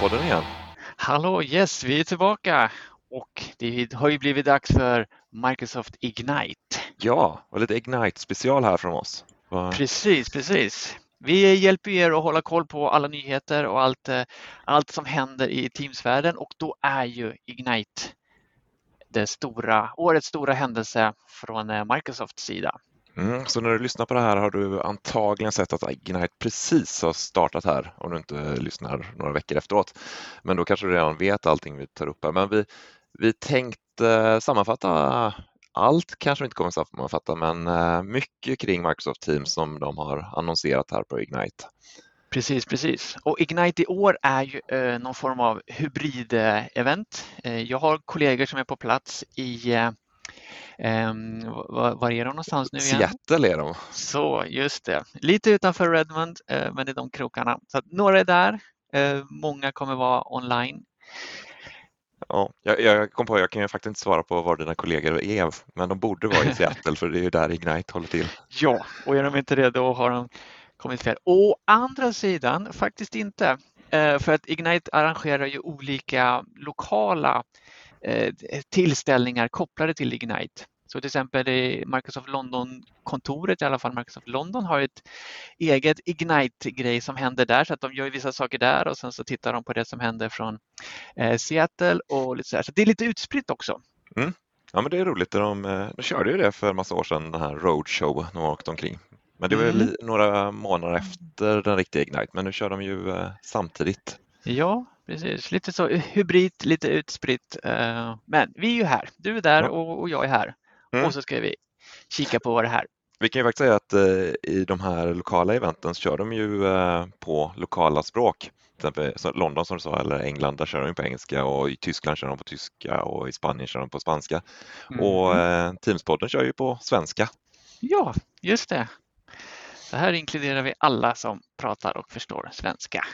Teamspodden igen. Hallå, yes, vi är tillbaka och det har ju blivit dags för Microsoft Ignite. Ja, och lite Ignite special här från oss. Va? Precis, precis. Vi hjälper er att hålla koll på alla nyheter och allt, eh, allt som händer i Teamsvärlden och då är ju Ignite det stora, årets stora händelse från eh, Microsofts sida. Mm, så när du lyssnar på det här har du antagligen sett att Ignite precis har startat här om du inte lyssnar några veckor efteråt. Men då kanske du redan vet allting vi tar upp här. Men vi, vi tänkte sammanfatta allt kanske vi inte kommer sammanfatta, men eh, mycket kring Microsoft Teams som de har annonserat här på Ignite. Precis, precis. Och Ignite i år är ju eh, någon form av hybrid-event. Eh, jag har kollegor som är på plats i Um, var, var, är de någonstans nu igen? Seattle är de. Så, just det. Lite utanför Redmond, uh, men i de krokarna. Så några är där. Uh, många kommer vara online. Ja, jag, jag kom på jag kan ju faktiskt inte svara på var dina kollegor är, men de borde vara i Seattle för det är ju där Ignite håller till. Ja, och är de inte det då har de kommit fel. Å andra sidan faktiskt inte, uh, för att Ignite arrangerar ju olika lokala tillställningar kopplade till Ignite. Så till exempel Microsoft London-kontoret, i alla fall Microsoft London, har ett eget Ignite-grej som händer där så att de gör vissa saker där och sen så tittar de på det som händer från eh, Seattle och lite så, här. så det är lite utspritt också. Mm. Ja men det är roligt, de, eh, de körde ju det för en massa år sedan, den här Roadshow, de åkte omkring. Men det var mm. några månader efter den riktiga Ignite, men nu kör de ju eh, samtidigt. Ja, precis. Lite så hybrid, lite utspritt. Eh, men vi är ju här. Du är där och jag är här. Mm. Och så ska vi kika på vad det här. Vi kan ju faktiskt säga att eh, i de här lokala eventen så kör de ju eh, på lokala språk. Till exempel London som du sa, eller England, där kör de på engelska och i Tyskland kör de på tyska och i Spanien kör de på spanska. Mm. Och Teamspodden kör ju på svenska. Ja, just det. Så här inkluderar vi alla som pratar och förstår svenska.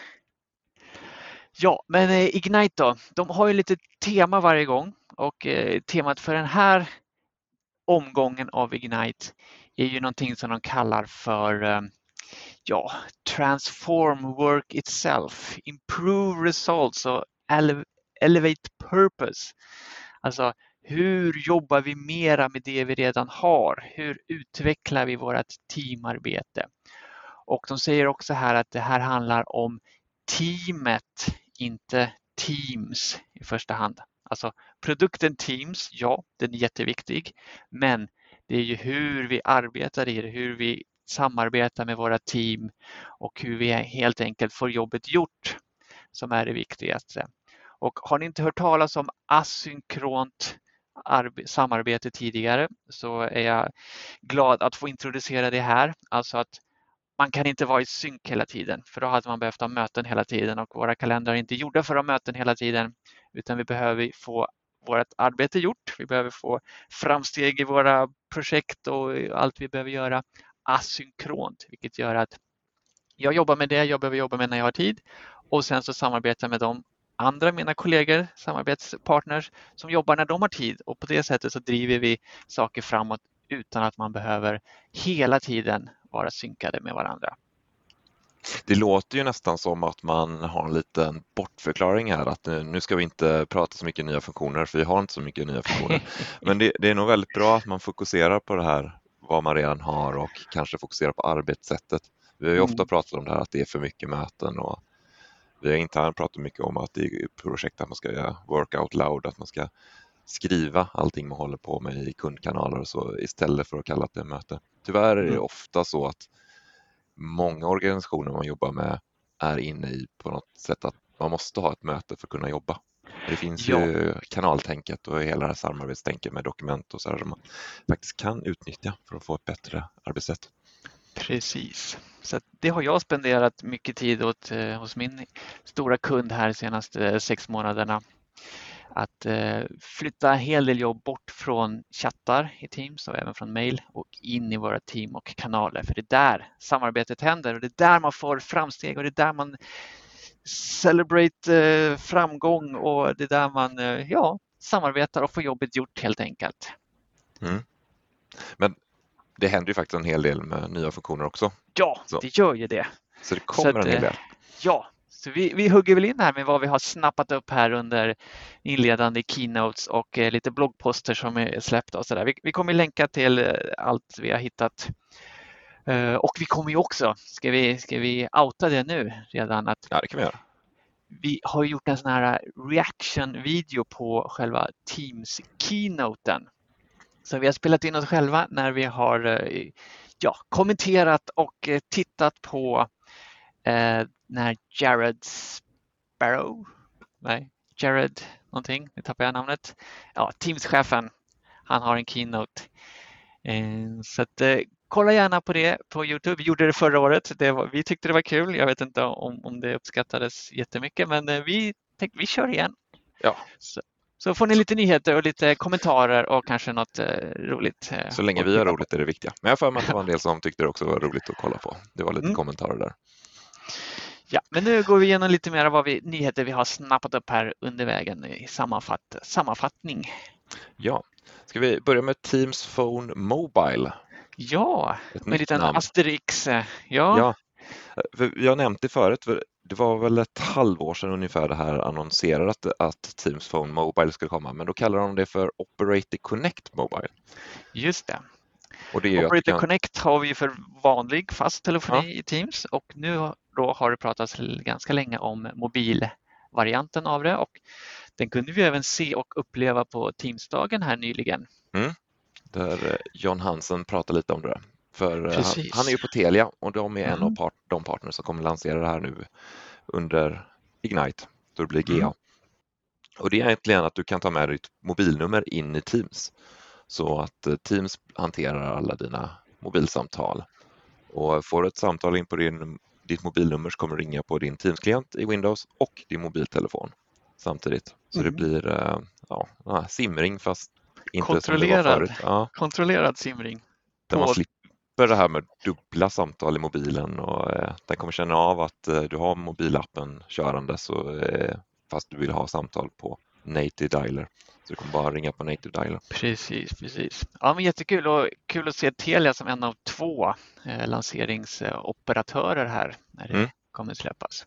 Ja, men eh, Ignite då, de har ju lite tema varje gång och eh, temat för den här omgången av Ignite är ju någonting som de kallar för eh, ja, transform work itself, improve results och elevate purpose. Alltså hur jobbar vi mera med det vi redan har? Hur utvecklar vi vårt teamarbete? Och de säger också här att det här handlar om teamet inte Teams i första hand. Alltså produkten Teams, ja, den är jätteviktig, men det är ju hur vi arbetar i det, hur vi samarbetar med våra team och hur vi helt enkelt får jobbet gjort som är det viktigaste. Och har ni inte hört talas om asynkront samarbete tidigare så är jag glad att få introducera det här. Alltså att man kan inte vara i synk hela tiden för då hade man behövt ha möten hela tiden och våra kalendrar är inte gjorda för att ha möten hela tiden utan vi behöver få vårt arbete gjort. Vi behöver få framsteg i våra projekt och allt vi behöver göra asynkront vilket gör att jag jobbar med det jag behöver jobba med när jag har tid och sen så samarbetar jag med de andra mina kollegor, samarbetspartners som jobbar när de har tid och på det sättet så driver vi saker framåt utan att man behöver hela tiden vara synkade med varandra. Det låter ju nästan som att man har en liten bortförklaring här att nu ska vi inte prata så mycket nya funktioner för vi har inte så mycket nya funktioner. Men det, det är nog väldigt bra att man fokuserar på det här vad man redan har och kanske fokuserar på arbetssättet. Vi har ju ofta mm. pratat om det här att det är för mycket möten och vi har internt pratat mycket om att i projekt att man ska göra work out loud, att man ska skriva allting man håller på med i kundkanaler och så istället för att kalla det möte. Tyvärr är det mm. ofta så att många organisationer man jobbar med är inne i på något sätt att man måste ha ett möte för att kunna jobba. Det finns ja. ju kanaltänket och hela det här samarbetstänket med dokument och så här som man faktiskt kan utnyttja för att få ett bättre arbetssätt. Precis, så det har jag spenderat mycket tid åt eh, hos min stora kund här de senaste sex månaderna att eh, flytta en hel del jobb bort från chattar i Teams och även från mail och in i våra team och kanaler. För det är där samarbetet händer och det är där man får framsteg och det är där man celebrate eh, framgång och det är där man eh, ja, samarbetar och får jobbet gjort helt enkelt. Mm. Men det händer ju faktiskt en hel del med nya funktioner också. Ja, Så. det gör ju det. Så det kommer Så att, en hel del. Ja, Så vi, vi hugger väl in här med vad vi har snappat upp här under inledande keynotes och eh, lite bloggposter som är släppta och så där. Vi, vi kommer länka till eh, allt vi har hittat. Eh, och vi kommer ju också, ska vi, ska vi outa det nu redan? Att Ja, det kan vi göra. vi har gjort en sån här reaction-video på själva Teams-keynoten. Så vi har spelat in oss själva när vi har eh, ja, kommenterat och eh, tittat på eh, när Jared Sparrow, nej, Jared någonting, nu tappar jag namnet, ja, Teams-chefen, han har en keynote. Eh, så att, eh, kolla gärna på det på Youtube. Vi gjorde det förra året. Det var, vi tyckte det var kul. Jag vet inte om, om det uppskattades jättemycket, men eh, vi tänkte vi kör igen. Ja. Så, så får ni lite nyheter och lite kommentarer och kanske något eh, roligt. eh, Så länge vi har roligt är det viktiga. Men jag har för mig att det var en del som tyckte det också var roligt att kolla på. Det var lite Mm. kommentarer där. Ja, men nu går vi igenom lite mer vad vi, nyheter vi har snappat upp här under vägen i sammanfatt, sammanfattning. Ja, ska vi börja med Teams Phone Mobile? Ja, Ett med en liten namn. asterix. eh, Ja, Ja, för jag har nämnt det förut. För det var väl ett halvår sedan ungefär det här annonserades att, att Teams Phone Mobile skulle komma, men då kallar de det för Operator Connect Mobile. just det. Och det Operator kan, Connect har vi för vanlig fast telefoni i Teams och nu då har det pratats ganska länge om mobilvarianten av det och den kunde vi även se och uppleva på Teamsdagen här nyligen. där eh, John Hansen pratar lite om det där. För eh, han, Precis. han är ju på Telia och de är en Mm. av part, de partners som kommer lansera det här nu under Ignite, då det blir GA. Mm. Och det är egentligen att du kan ta med ditt mobilnummer in i Teams så att eh, Teams hanterar alla dina mobilsamtal. Och får du ett samtal in på din, ditt mobilnummer så kommer det ringa på din Teams-klient i Windows och din mobiltelefon samtidigt. Så det Mm. blir eh, ja, simring fast inte som det var Kontrollerad. förut. Ja, Kontrollerad simring. där man slipper det här med dubbla samtal i mobilen och eh, den kommer känna av att eh, du har mobilappen körande så, eh, fast du vill ha samtal på native dialer. Så du kommer bara ringa på native dialer. Precis, precis. Ja, men jättekul och kul att se Telia som en av två eh, lanseringsoperatörer här när det Mm. kommer släppas.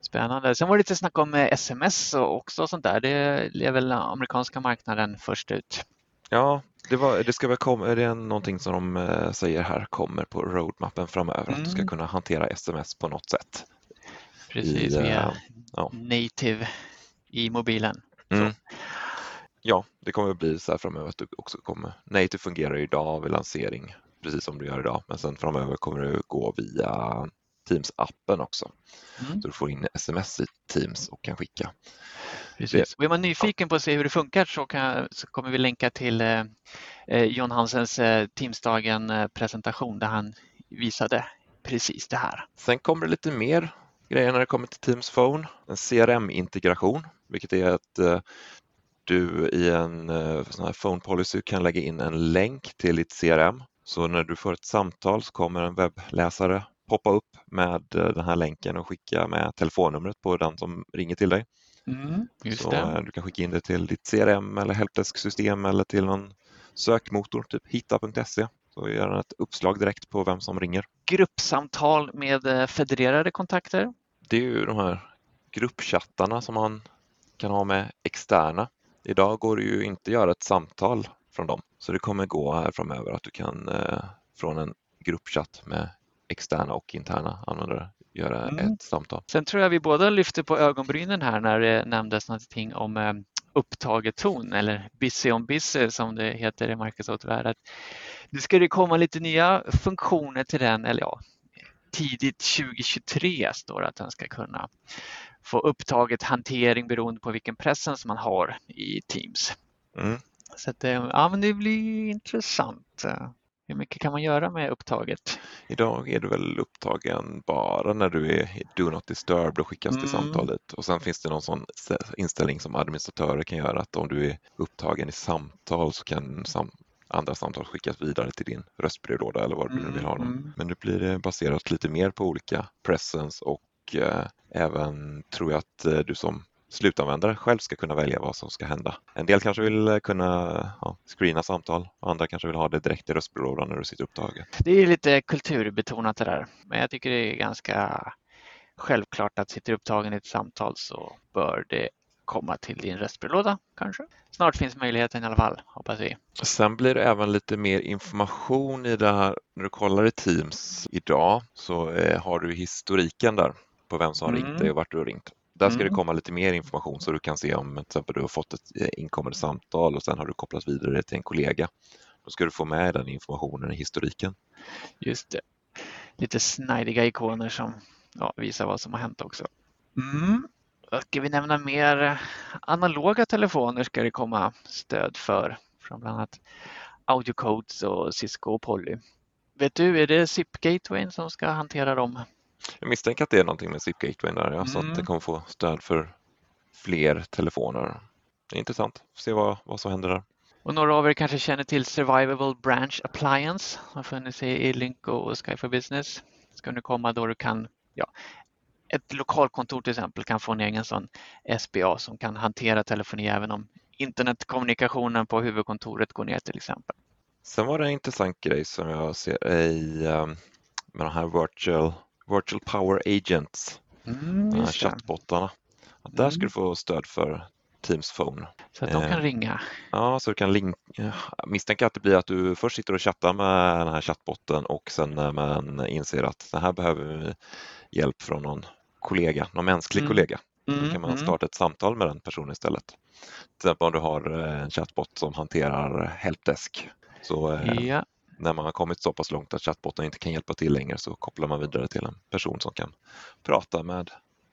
Spännande. Sen var det lite snack om eh, sms och också sånt där. Det är väl amerikanska marknaden först ut. Ja, det, var, det ska väl komma, är det någonting som de eh, säger här kommer på roadmappen framöver, att du ska Mm. kunna hantera sms på något sätt. Precis, I, eh, via ja. native i mobilen. Mm. Ja, det kommer bli så här framöver att du också kommer, native fungerar idag vid lansering, precis som du gör idag, men sen framöver kommer du gå via Teams-appen också. Mm. Så du får in sms i Teams och kan skicka. Precis. Och är man nyfiken på att se hur det funkar så, kan, så kommer vi länka till eh, eh, John Hansens eh, Teamsdagen eh, presentation där han visade precis det här. Sen kommer det lite mer grejer när det kommer till Teams Phone. En CRM-integration, vilket är att eh, du i en eh, sån här phone policy kan lägga in en länk till ditt CRM. Så när du får ett samtal så kommer en webbläsare poppa upp med eh, den här länken och skicka med telefonnumret på den som ringer till dig. Mm, så det. eh, du kan skicka in det till ditt CRM eller helpdesk-system eller till någon sökmotor, typ hitta.se. Så gör den ett uppslag direkt på vem som ringer. Gruppsamtal med federerade kontakter. det är ju de här gruppchattarna som man kan ha med externa. Idag går det ju inte att göra ett samtal från dem, så det kommer gå här framöver att du kan eh, från en gruppchatt med externa och interna användare göra Mm. ett samtal. Sen tror jag vi båda lyfte på ögonbrynen här när det nämndes någonting om eh, upptaget ton eller busy on busy som det heter i Microsoft-världen. Nu ska det komma lite nya funktioner till den, eller ja, tidigt 2023 står det att den ska kunna få upptaget hantering beroende på vilken presence man har i Teams. Mm. Så att, eh, ja, men det blir intressant. Hur mycket kan man göra med upptaget? Idag är du väl upptagen bara när du är i Do Not Disturb, då skickas Mm. samtal dit. Och sen finns det någon sån inställning som administratörer kan göra att om du är upptagen i samtal så kan sam andra samtal skickas vidare till din röstbrevlåda eller vad du nu vill ha dem. Mm. Men nu blir det baserat lite mer på olika presence och eh, även tror jag att eh, du som slutanvändare själv ska kunna välja vad som ska hända. En del kanske vill eh, kunna ja, screena samtal och andra kanske vill ha det direkt i röstbrevlådan när du sitter upptagen. Det är lite kulturbetonat det där, men jag tycker det är ganska självklart att sitter upptagen i ett samtal så bör det komma till din röstbrevlåda kanske. Snart finns möjligheten i alla fall, hoppas vi. Sen blir det även lite mer information i det här. När du kollar i Teams idag så eh, har du historiken där på vem som har Mm. ringt dig och vart du har ringt. Där ska Mm. det komma lite mer information så du kan se om till exempel du har fått ett eh, inkommande samtal och sen har du kopplat vidare det till en kollega. Då ska du få med den informationen i historiken. Just det. Lite snajdiga ikoner som ja, visar vad som har hänt också. Mm. Ska vi nämna mer analoga telefoner ska det komma stöd för från bland annat Audiocodes och Cisco och Poly. Vet du, är det SIP Gatewayn som ska hantera dem? Jag misstänker att det är någonting med SIP Gateway där, ja, så Mm. att det kommer få stöd för fler telefoner. Det är intressant, se vad, vad som händer där. Och några av er kanske känner till Survivable Branch Appliance som har funnits i E-Link och Sky for Business. Ska nu komma då du kan, ja, ett lokalkontor till exempel kan få en egen sån SBA som kan hantera telefoni även om internetkommunikationen på huvudkontoret går ner till exempel. Sen var det en intressant grej som jag ser i um, med de här virtual, virtual power agents, Mm, de här chattbottarna. Att där ska Mm. du få stöd för Teams Phone. Så att de kan eh, ringa. Ja, så du kan link- jag misstänker att det blir att du först sitter och chattar med den här chattbotten och sen när man inser att det här behöver vi hjälp från någon kollega, någon mänsklig Mm. kollega. Då Mm, kan man mm. starta ett samtal med den personen istället. Till exempel om du har eh, en chattbot som hanterar helpdesk. Så eh, Ja, när man har kommit så pass långt att chattbotten inte kan hjälpa till längre så kopplar man vidare till en person som kan prata med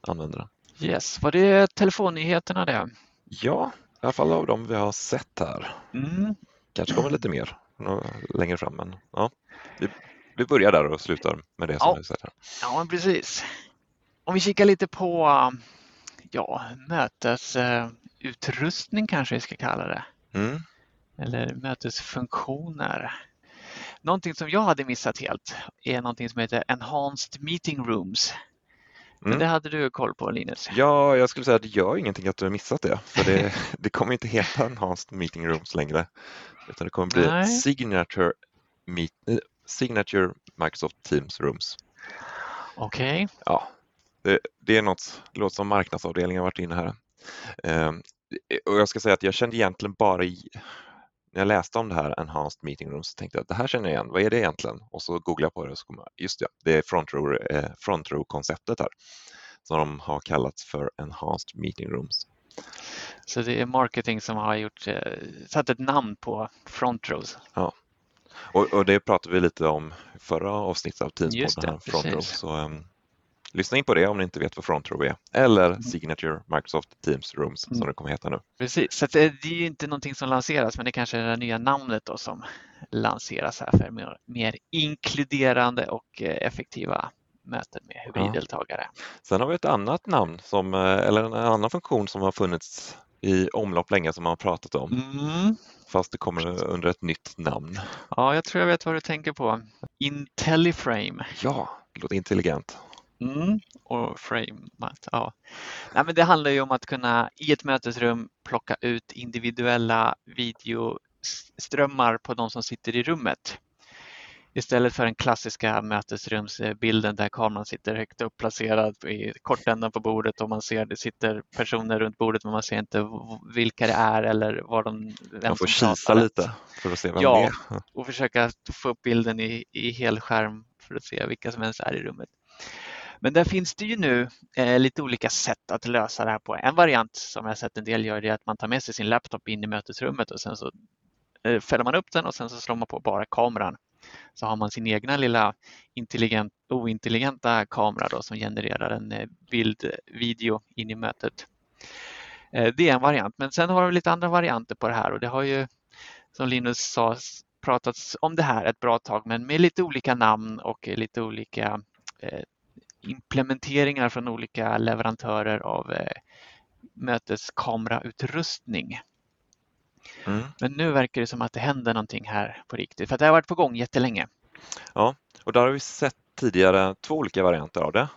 användaren. yes. Var det telefonnyheterna det? Ja, i alla fall av de vi har sett här. Mm. Kanske kommer lite mer längre fram, men ja, vi, vi börjar där och slutar med det som Ja. vi har sett här. Ja, precis. Om vi kikar lite på ja, mötesutrustning kanske vi ska kalla det. Mm. Eller mötesfunktioner. Någonting som jag hade missat helt är någonting som heter Enhanced Meeting Rooms. Men Mm. det hade du koll på Linus? Ja, jag skulle säga att det gör ingenting att du har missat det, för det, det kommer inte heta Enhanced Meeting Rooms längre, utan det kommer bli Nej. Signature, meet, eh, Signature Microsoft Teams Rooms. Okej. Ja, det, det är något, det låter som marknadsavdelningen har varit inne här. Ehm, och jag ska säga att jag kände egentligen bara i, när jag läste om det här Enhanced Meeting Rooms så tänkte jag att det här känner jag igen, vad är det egentligen? Och så googlade jag på det och så kom jag, just det, det är front row, eh, front row konceptet här som de har kallats för Enhanced Meeting Rooms. Så det är marketing som har gjort, eh, satt ett namn på front rows. Och, och det pratade vi lite om förra avsnittet av Teams-podden, front row. Så um, lyssna in på det om ni inte vet vad front row är. Eller Mm. Signature Microsoft Teams Rooms som Mm. det kommer heta nu. Precis, så att det är ju inte någonting som lanseras men det kanske är det nya namnet då som lanseras här för mer, mer inkluderande och eh, effektiva möten med hybriddeltagare. Sen har vi ett annat namn, som, eh, eller en annan funktion som har funnits i omlopp länge som man har pratat om, Mm. fast det kommer under ett nytt namn. Ja, jag tror jag vet vad du tänker på. IntelliFrame. Ja, det låter intelligent. Mm. Och framat. Ja. Nej, men det handlar ju om att kunna i ett mötesrum plocka ut individuella videoströmmar på de som sitter i rummet. Istället för den klassiska mötesrumsbilden där kameran sitter högt upp placerad i kortändan på bordet och man ser det sitter personer runt bordet men man ser inte vilka det är eller var de, Man får kisa lite för att se vem Ja. det är. och försöka få upp bilden i, i helskärm för att se vilka som ens är i rummet. Men där finns det ju nu eh, lite olika sätt att lösa det här på. En variant som jag sett en del gör det är att man tar med sig sin laptop in i mötesrummet och sen så eh, fäller man upp den och sen så slår man på bara kameran. Så har man sin egna lilla intelligent, ointelligenta kamera då som genererar en eh, bild, video in i mötet. Eh, Det är en variant, men sen har vi lite andra varianter på det här och det har ju som Linus sa pratats om det här ett bra tag men med lite olika namn och lite olika eh, implementeringar från olika leverantörer av eh, möteskamerautrustning. Mm. Men nu verkar det som att det händer någonting här på riktigt för det har varit på gång jättelänge. Och där har vi sett tidigare två olika varianter av det.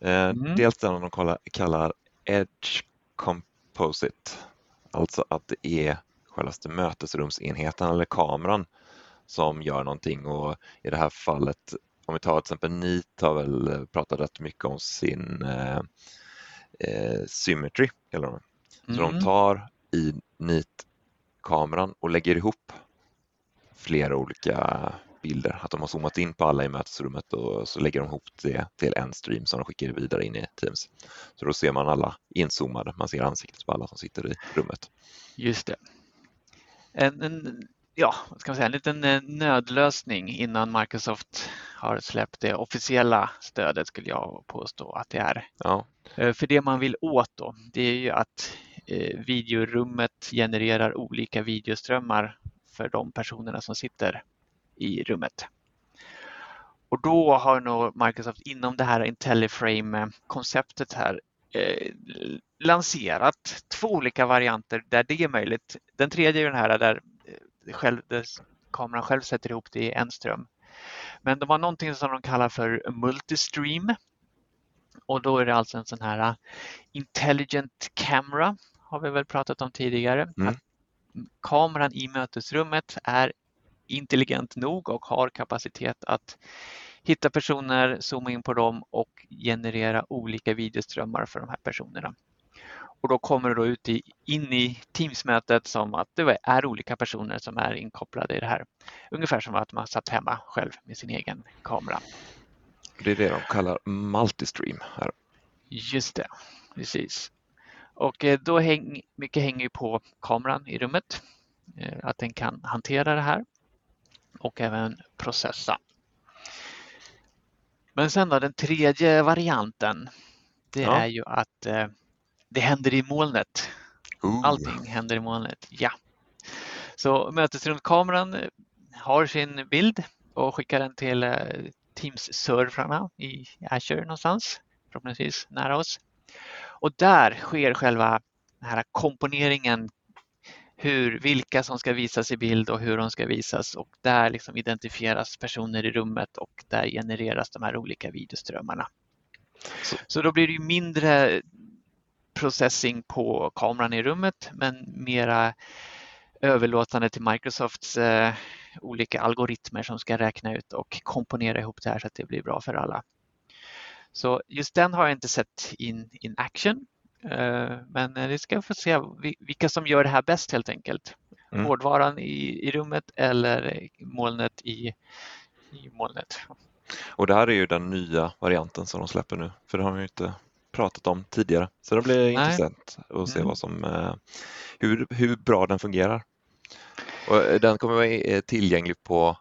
Eh, Mm. Dels den de kallar, kallar Edge Composite, alltså att det är självaste mötesrumsenheten eller kameran som gör någonting och i det här fallet om vi tar till exempel NIT har väl pratat rätt mycket om sin eh, eh, Symmetry, kallar de. Så Mm. de tar i NIT-kameran och lägger ihop flera olika bilder. Att de har zoomat in på alla i mötesrummet och så lägger de ihop det till en stream som de skickar vidare in i Teams. Så då ser man alla inzoomade, man ser ansiktet på alla som sitter i rummet. Just det. En, en, ja, vad ska man säga, en liten eh, nödlösning innan Microsoft har släppt det officiella stödet skulle jag påstå att det är. Ja, Eh, För det man vill åt då, det är ju att eh, videorummet genererar olika videoströmmar för de personerna som sitter i rummet. Och då har nog Microsoft inom det här IntelliFrame-konceptet här eh, lanserat två olika varianter där det är möjligt. Den tredje är den här där, själv, kameran själv sätter ihop det i en ström. Men de har någonting som de kallar för multistream. Och då är det alltså en sån här uh, intelligent camera, har vi väl pratat om tidigare. Mm. Kameran i mötesrummet är intelligent nog och har kapacitet att hitta personer, zooma in på dem och generera olika videoströmmar för de här personerna. Och då kommer det då ut i, in i Teams-mötet som att det är olika personer som är inkopplade i det här. Ungefär som att man satt hemma själv med sin egen kamera. det är det de kallar multistream här. Just det, precis. Och eh, då häng, mycket hänger på kameran i rummet, eh, att den kan hantera det här och även processa. Men sen då den tredje varianten, det Ja. är ju att eh, det händer i molnet. Ooh. Allting händer i molnet, ja. Så mötesrumskameran eh, har sin bild och skickar den till eh, Teams-servrarna i Azure någonstans, förhoppningsvis nära oss. Och där sker själva den här komponeringen, hur, vilka som ska visas i bild och hur de ska visas och där liksom identifieras personer i rummet och där genereras de här olika videoströmmarna. Så- Så då blir det ju mindre processing på kameran i rummet men mera överlåtande till Microsofts eh, olika algoritmer som ska räkna ut och komponera ihop det här så att det blir bra för alla. Så just den har jag inte sett in, in action. Eh, men vi ska få se vi- vilka som gör det här bäst helt enkelt. Mm. Hårdvaran i, i rummet eller molnet i, i molnet. Och det här är ju den nya varianten som de släpper nu, för det har vi ju inte pratat om tidigare. Så det blir intressant att se vad som, eh, hur, hur bra den fungerar. Och eh, den kommer vara eh, tillgänglig på,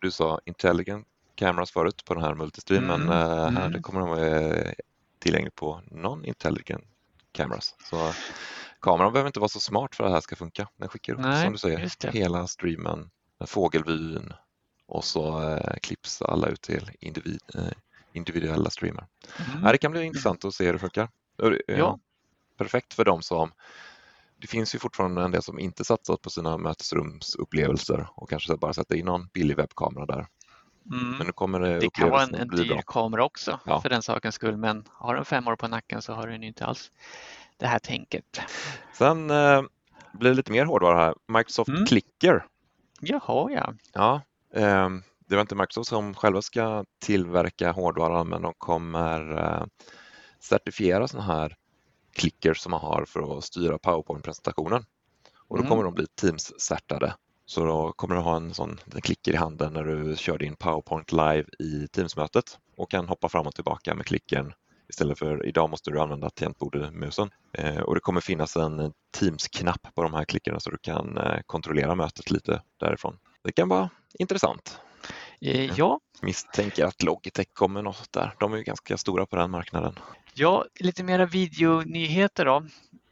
du sa intelligent cameras förut på den här multistream, Mm, men här mm. kommer den vara tillgänglig på non-intelligent cameras. Så kameran behöver inte vara så smart för att det här ska funka. Den skickar upp, Nej, som du säger, hela streamen, fågelvyn och så klipps alla ut till individ, individuella streamar. Mm. Det kan bli intressant att se hur det funkar. Det- Ja. Perfekt för dem som det finns ju fortfarande en del som inte satsat på sina mötesrumsupplevelser och kanske bara sätter in någon billig webbkamera där. Mm. Men nu kommer det, Det kan vara en, en dyr bra. kamera också Ja. för den sakens skull men har den fem år på nacken så har den inte alls det här tänket. Sen eh, blir det lite mer hårdvara här. Microsoft Mm. Clicker. Jaha ja. Ja, ehm, det var inte Microsoft som själva ska tillverka hårdvaran men de kommer eh, certifiera sådana här clickers som man har för att styra PowerPoint-presentationen. Och då Mm. kommer de bli Teams-certade. Så då kommer du ha en sån en klicker i handen när du kör din PowerPoint live i Teams-mötet och kan hoppa fram och tillbaka med klickern istället för idag måste du använda tangentbordet-musen. Eh, och det kommer finnas en Teams-knapp på de här klickarna så du kan eh, kontrollera mötet lite därifrån. Det kan vara intressant. Eh, Ja, Misstänker att Logitech kommer något där. De är ju ganska stora på den marknaden. ja lite mera videonyheter då.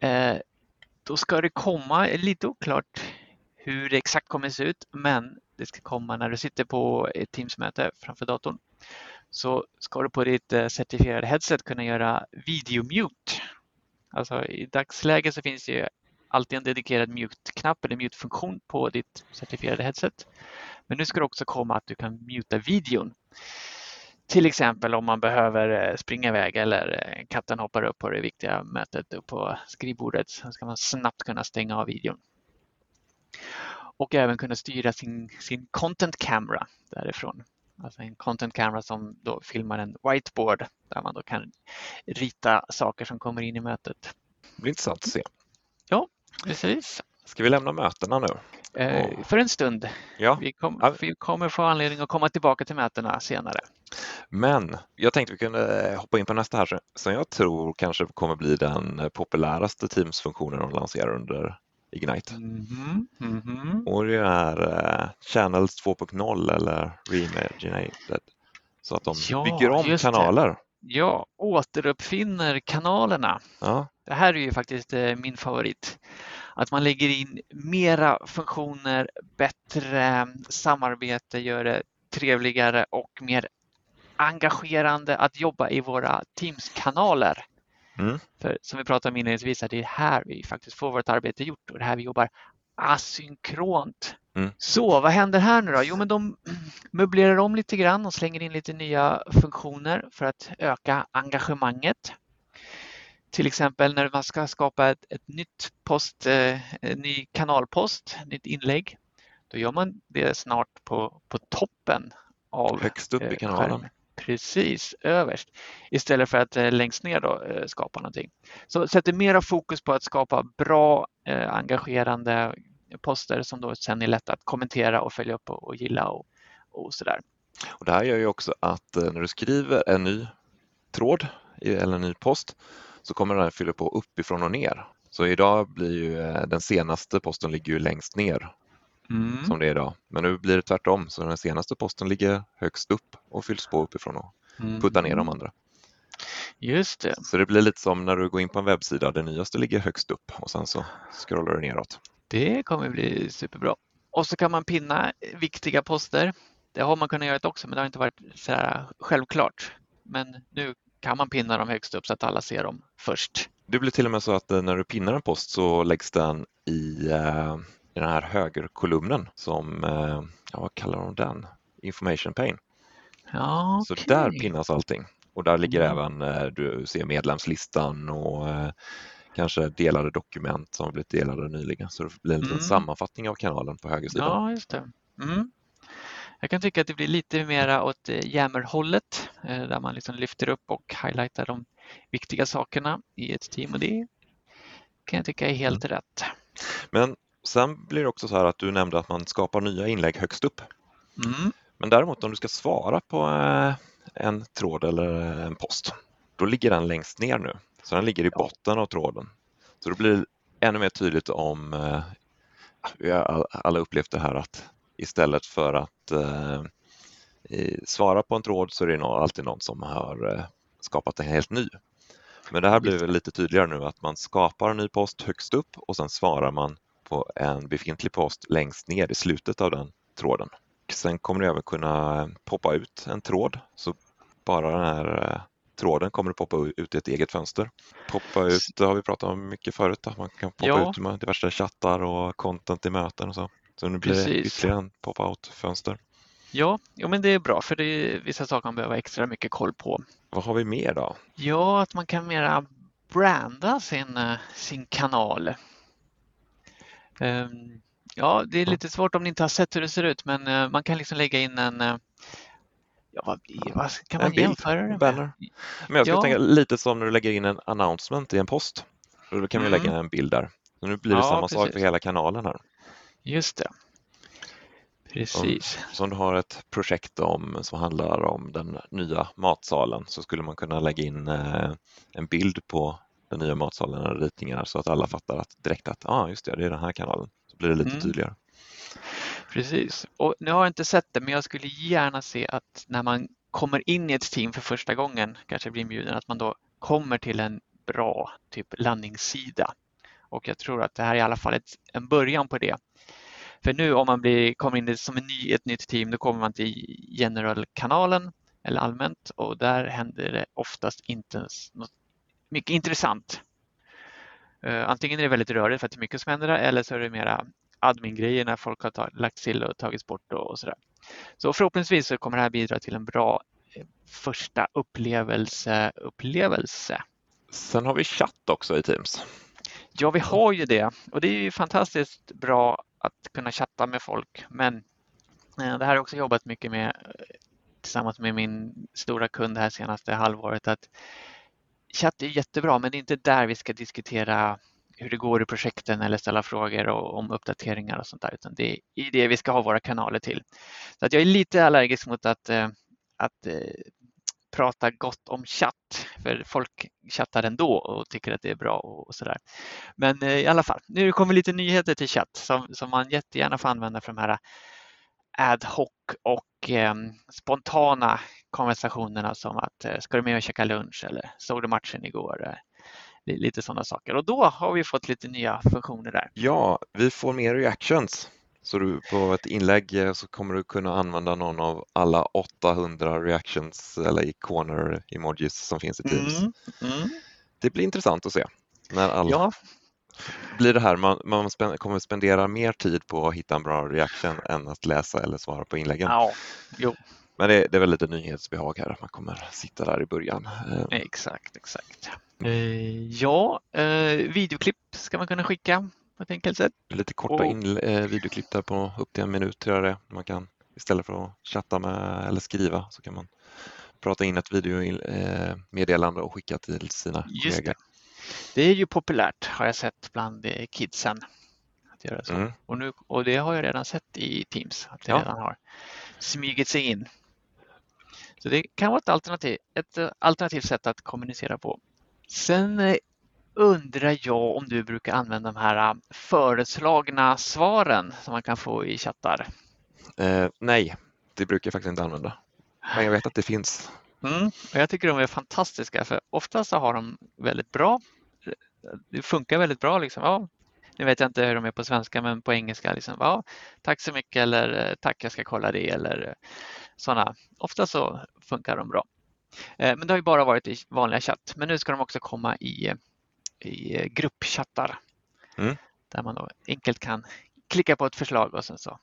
Eh, då ska det komma, är lite oklart hur det exakt kommer se ut, men det ska komma när du sitter på ett Teams-möte framför datorn. Så ska du på ditt eh, certifierade headset kunna göra video-mute. Alltså i dagsläget så finns det ju alltid en dedikerad mute-knapp eller mute-funktion på ditt certifierade headset. Men nu ska det också komma att du kan muta videon. Till exempel om man behöver eh, springa iväg eller eh, katten hoppar upp på det viktiga mötet upp på skrivbordet så ska man snabbt kunna stänga av videon. Och även kunna styra sin, sin content camera därifrån. Alltså en content camera som då filmar en whiteboard där man då kan rita saker som kommer in i mötet. Det blir intressant att se. Precis. Ska vi lämna mötena nu? Eh, för en stund. Ja. Vi, kom, vi kommer få anledning att komma tillbaka till mötena senare. Men jag tänkte vi kunde hoppa in på nästa här som jag tror kanske kommer bli den populäraste Teams-funktionen de lanserar under Ignite. Mhm, mhm. Och det är eh, Channels 2.0 eller Reimaginated. Så att de Ja, bygger om just det. Kanaler. Ja, återuppfinner kanalerna. Ja, Det här är ju faktiskt eh, min favorit. Att man lägger in mera funktioner, bättre samarbete, gör det trevligare och mer engagerande att jobba i våra Teams-kanaler. Mm. För som vi pratade om inledningsvis, det är här vi faktiskt får vårt arbete gjort och det är här vi jobbar asynkront. Mm. Så vad händer här nu då? Jo, men de möblerar om lite grann och slänger in lite nya funktioner för att öka engagemanget. Till exempel när man ska skapa ett, ett nytt post, eh, ny kanalpost, nytt inlägg. Då gör man det snart på, på toppen av högst upp i eh, kanalen. skärmen. Precis, överst. Istället för att eh, längst ner då, eh, skapa någonting. Så sätter mera fokus på att skapa bra, eh, engagerande poster som då sen är lätta att kommentera och följa upp och, och gilla och, och sådär. Och det här gör ju också att eh, när du skriver en ny tråd eller en ny post så kommer den här fylla på uppifrån och ner. Så idag blir ju den senaste posten ligger ju längst ner Mm. som det är idag. Men nu blir det tvärtom, så den senaste posten ligger högst upp och fylls på uppifrån och puttar ner de andra. Mm. Just det. Så det blir lite som när du går in på en webbsida, det nyaste ligger högst upp och sen så scrollar du neråt. Det kommer bli superbra. Och så kan man pinna viktiga poster. Det har man kunnat göra också, men det har inte varit så här självklart. Men nu kan man pinna dem högst upp så att alla ser dem först. Det blir till och med så att eh, när du pinnar en post så läggs den i, eh, i den här högerkolumnen som, eh, ja, vad kallar de den? Information pane. Ja, Så okej. där pinnas allting. Och där ligger Mm. även, eh, du ser medlemslistan och eh, kanske delade dokument som blivit delade nyligen. Så det blir en liten Mm. sammanfattning av kanalen på högersidan. Ja, just det. Mm. Jag kan tycka att det blir lite mera åt Yammer-hållet eh, där man liksom lyfter upp och highlightar de viktiga sakerna i ett team och det kan jag tycka är helt rätt. Men sen blir det också så här att du nämnde att man skapar nya inlägg högst upp. Mm. Men däremot om du ska svara på eh, en tråd eller en post, då ligger den längst ner nu. Så den ligger i botten av tråden. Så det blir ännu mer tydligt om, eh, vi har all- alla upplevt det här att istället för att eh, svara på en tråd så är det alltid någon som har eh, skapat en helt ny. Men det här blir lite tydligare nu att man skapar en ny post högst upp och sen svarar man på en befintlig post längst ner i slutet av den tråden. Sen kommer det även kunna poppa ut en tråd, så bara den här eh, tråden kommer att poppa ut i ett eget fönster. Poppa ut, det har vi pratat om mycket förut, att man kan poppa Ja. ut med diverse chattar och content i möten och så. Så nu blir det Precis. ytterligare en pop-out-fönster. Ja, jo, men det är bra för det är vissa saker man behöver extra mycket koll på. Vad har vi mer då? Ja, att man kan mera branda sin, eh, sin kanal. Ehm, Ja, det är lite svårt om ni inte har sett hur det ser ut, men eh, man kan liksom lägga in en, eh, ja vad, vad kan En man bild, jämföra det med? banner. Men jag skulle Ja. tänka lite som när du lägger in en announcement i en post. Då kan vi Mm. lägga en bild där. Så nu blir det Ja, samma sak precis. för hela kanalen här. Just det. Precis. Så om du har ett projekt om, som handlar om den nya matsalen så skulle man kunna lägga in eh, en bild på den nya matsalen eller ritningar så att alla fattar att direkt att ah, just det, det är den här kanalen. Så blir det lite Mm. tydligare. Precis. Och nu har jag inte sett det, men jag skulle gärna se att när man kommer in i ett team för första gången, kanske blir inbjuden, att man då kommer till en bra typ landningssida. Och jag tror att det här är i alla fall ett, en början på det. För nu om man blir, kommer in som en ny, ett nytt team, då kommer man till general-kanalen eller allmänt och där händer det oftast inte något mycket intressant. Eh, Antingen är det väldigt rörigt för att det är mycket som händer eller så är det mera admin-grejer när folk har lagt till och tagits bort och, och sådär. Så förhoppningsvis så kommer det här bidra till en bra eh, första upplevelse. upplevelse. Sen har vi chatt också i Teams. Ja, vi har ju det och det är ju fantastiskt bra att kunna chatta med folk. Men eh, det här har jag också jobbat mycket med tillsammans med min stora kund här senaste halvåret att chatt är jättebra men det är inte där vi ska diskutera hur det går i projekten eller ställa frågor om uppdateringar och sånt där utan det är det vi ska ha våra kanaler till. Så att jag är lite allergisk mot att, eh, att eh, prata gott om chatt för folk chattar ändå och tycker att det är bra och sådär. Men eh, i alla fall, nu kommer lite nyheter till chatt som, som man jättegärna får använda för de här ad hoc och eh, spontana konversationerna som att eh, ska du med och käka lunch eller såg du matchen igår? Eh, lite sådana saker och då har vi fått lite nya funktioner där. Ja, vi får mer reactions. Så du, på ett inlägg eh, så kommer du kunna använda någon av alla 800 reactions eller ikoner, emojis som finns i Teams. Mm, mm. Det blir intressant att se när alla ja blir det här, man, man kommer spendera mer tid på att hitta en bra reaction än att läsa eller svara på inläggen. Ja, jo. Men det, det är väl lite nyhetsbehag här, att man kommer sitta där i början. Eh. Exakt, exakt. Eh, ja, eh, videoklipp ska man kunna skicka på ett enkelt sätt. Lite korta eh, videoklipp där på upp till en minut tror jag det Man kan istället för att chatta med eller skriva så kan man prata in ett videomeddelande och skicka till sina Just kollegor. Det. Det är ju populärt har jag sett bland eh, kidsen. Att göra så. Mm. Och, nu, och det har jag redan sett i Teams, att det ja. redan har smugit sig in. Så det kan vara ett alternativ, ett eh, alternativt sätt att kommunicera på. Sen eh, undrar jag om du brukar använda de här föreslagna svaren som man kan få i chattar? Eh, nej, det brukar jag faktiskt inte använda. Men jag vet att det finns. Mm, och jag tycker de är fantastiska för ofta så har de väldigt bra, det funkar väldigt bra. Liksom. Ja, nu vet jag inte hur de är på svenska men på engelska, liksom, ja, tack så mycket eller eh, tack jag ska kolla det eller eh, sådana. Ofta så funkar de bra. Eh, men det har ju bara varit i vanliga chatt men nu ska de också komma i, i gruppchattar mm. där man då enkelt kan klicka på ett förslag och sen så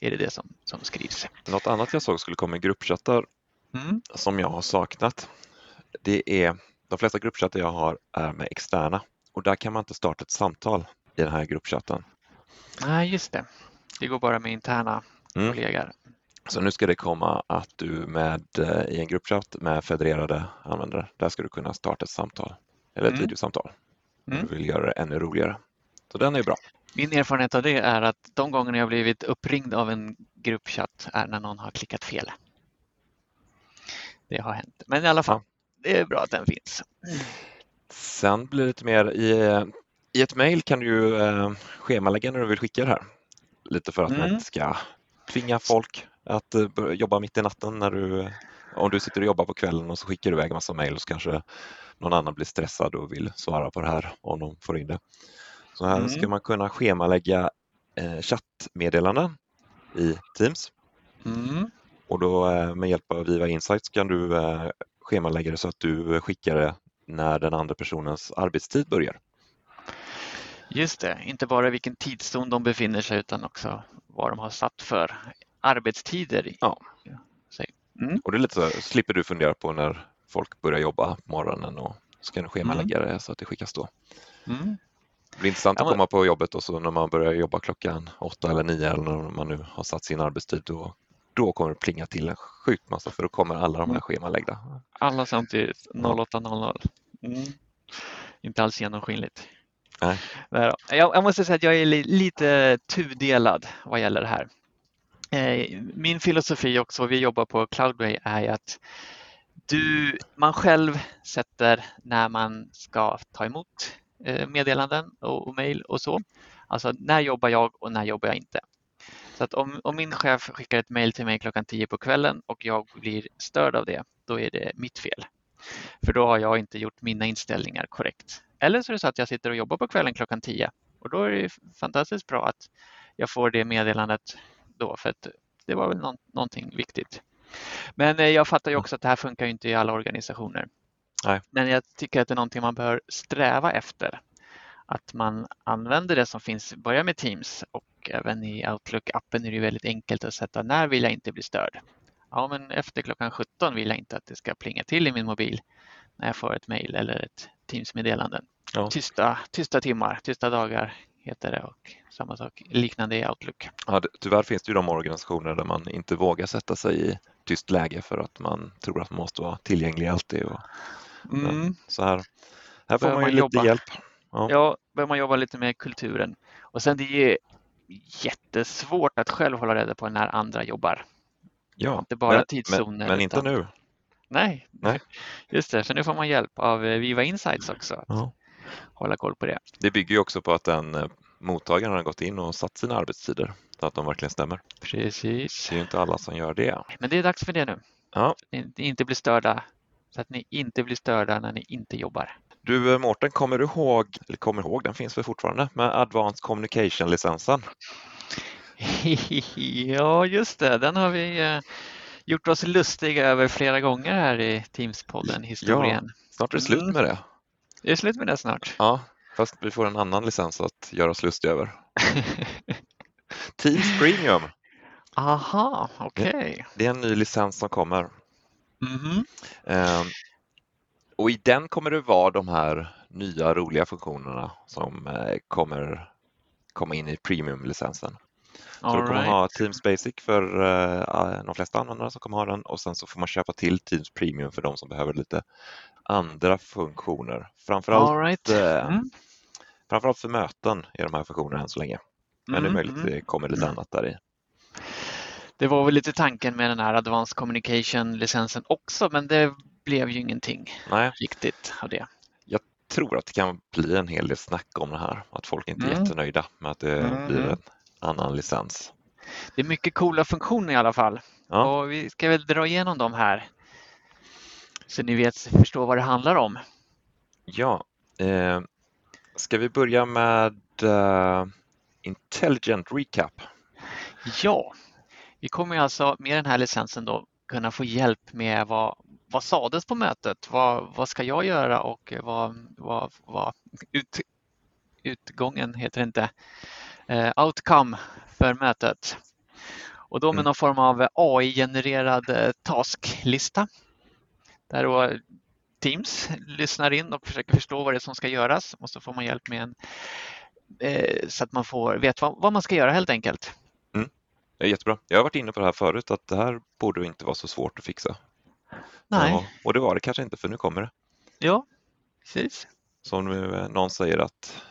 är det det som, som skrivs. Något annat jag såg skulle komma i gruppchattar mm. som jag har saknat. Det är de flesta gruppchattar jag har är med externa och där kan man inte starta ett samtal i den här gruppchatten. Nej, just det. Det går bara med interna mm. kollegor. Så nu ska det komma att du med eh, i en gruppchatt med federerade användare, där ska du kunna starta ett samtal eller ett mm. videosamtal. Mm. Du vill göra det ännu roligare. Så den är bra. Min erfarenhet av det är att de gånger jag blivit uppringd av en gruppchatt är när någon har klickat fel det har hänt. Men i alla fall, det är bra att den finns. Sen blir det lite mer i, i ett mejl kan du ju eh, schemalägga när du vill skicka det här. Lite för att mm. man inte ska tvinga folk att eh, jobba mitt i natten när du om du sitter och jobbar på kvällen och så skickar du iväg massa mejl så kanske någon annan blir stressad och vill svara på det här om de får in det. Så här mm. ska man kunna schemalägga eh, chattmeddelanden i Teams. Mm. Och då eh, med hjälp av Viva Insights kan du eh, schemalägga det så att du skickar det när den andra personens arbetstid börjar. Just det, inte bara vilken tidszon de befinner sig utan också vad de har satt för arbetstider. Ja. Mm. Och det är lite så, slipper du fundera på när folk börjar jobba på morgonen och ska du schemalägga mm. det så att det skickas då. Mm. Det blir intressant att komma på jobbet och så när man börjar jobba klockan åtta eller nio eller när man nu har satt sin arbetstid då då kommer det plinga till en sjukt massa för då kommer alla de här mm. schemalagda. Alla samtidigt 08.00. Mm. Inte alls genomskinligt. Nej. Jag, jag måste säga att jag är lite tudelad vad gäller det här. Eh, min filosofi också, vi jobbar på Cloudway, är att du, man själv sätter när man ska ta emot eh, meddelanden och, och mejl och så. Alltså när jobbar jag och när jobbar jag inte. Så att om, om min chef skickar ett mejl till mig klockan 10 på kvällen och jag blir störd av det, då är det mitt fel. För då har jag inte gjort mina inställningar korrekt. Eller så är det så att jag sitter och jobbar på kvällen klockan 10 och då är det fantastiskt bra att jag får det meddelandet då för att det var väl nå någonting viktigt. Men eh, jag fattar ju också att det här funkar inte i alla organisationer. Nej. Men jag tycker att det är någonting man bör sträva efter. Att man använder det som finns, börja med Teams och även i Outlook-appen är det väldigt enkelt att sätta när vill jag inte bli störd. Ja, men efter klockan 17 vill jag inte att det ska plinga till i min mobil när jag får ett mejl eller ett Teams-meddelande. Ja. Tysta, tysta timmar, tysta dagar heter det och samma sak liknande i Outlook. Ja, tyvärr finns det ju de organisationer där man inte vågar sätta sig i tyst läge för att man tror att man måste vara tillgänglig alltid. Och, Mm. så här, här får man man ju lite jobba. hjälp. Ja. Ja, behöver man jobba lite med kulturen. Och sen det är jättesvårt att själv hålla reda på när andra jobbar. Ja, Inte bara men, tidszoner. men, men inte utan- nu. Nej. Nej. just det. Så nu får man hjälp av eh, Viva Insights också. Att Ja. hålla koll på det. Det bygger ju också på att den eh, mottagaren har gått in och satt sina arbetstider så att de verkligen stämmer. Precis. Det är ju inte alla som gör det. Men det är dags för det nu. Ja. Ni ni inte blir störda. Så att ni inte blir störda när ni inte jobbar. Du eh, Mårten, kommer du ihåg, eller kommer ihåg, den finns väl fortfarande, med Advanced Communication-licensen? ja, just det. Den har vi eh, gjort oss lustiga över flera gånger här i Teams-podden Historien. Snart är det slut Mm. med det. Det är slut med det snart. Ja, fast vi får en annan licens att göra oss lustiga över. Teams Premium, Aha, okej. det är en ny licens som kommer. Mhm. Ehm, och i den kommer det vara de här nya roliga funktionerna som eh, kommer komma in i Premium-licensen. Så All du kommer right. ha Teams Basic för eh, de flesta användare som kommer ha den och sen så får man köpa till Teams Premium för de som behöver lite andra funktioner. Framförallt, All right. eh, Mm. framförallt för möten är de här funktionerna än så länge. Men det är Mm, möjligt mm. det kommer lite annat där i. Det var väl lite tanken med den här Advanced Communication-licensen också, men det blev ju ingenting Nej, riktigt av det. jag tror att det kan bli en hel del snack om det här. Att folk inte är Mm. jättenöjda med att det Mm. blir en annan licens. Det är mycket coola funktioner i alla fall. Ja. Och vi ska väl dra igenom dem här. Så ni vet, förstår vad det handlar om. Ja, eh, ska vi börja med eh, Intelligent Recap? Ja, vi kommer alltså med den här licensen då kunna få hjälp med vad, vad sades på mötet? Vad, vad ska jag göra och vad, vad, vad ut, utgången heter inte, eh, outcome för mötet. Och då med Mm. någon form av AI-genererad eh, tasklista. Där då Teams lyssnar in och försöker förstå vad det är som ska göras och så får man hjälp med en eh, så att man får vet vad, vad man ska göra helt enkelt. Är jättebra. Jag har varit inne på det här förut att det här borde inte vara så svårt att fixa. Nej. Ja, och det var det kanske inte för nu kommer det. Ja, precis. Så om nu eh, någon säger att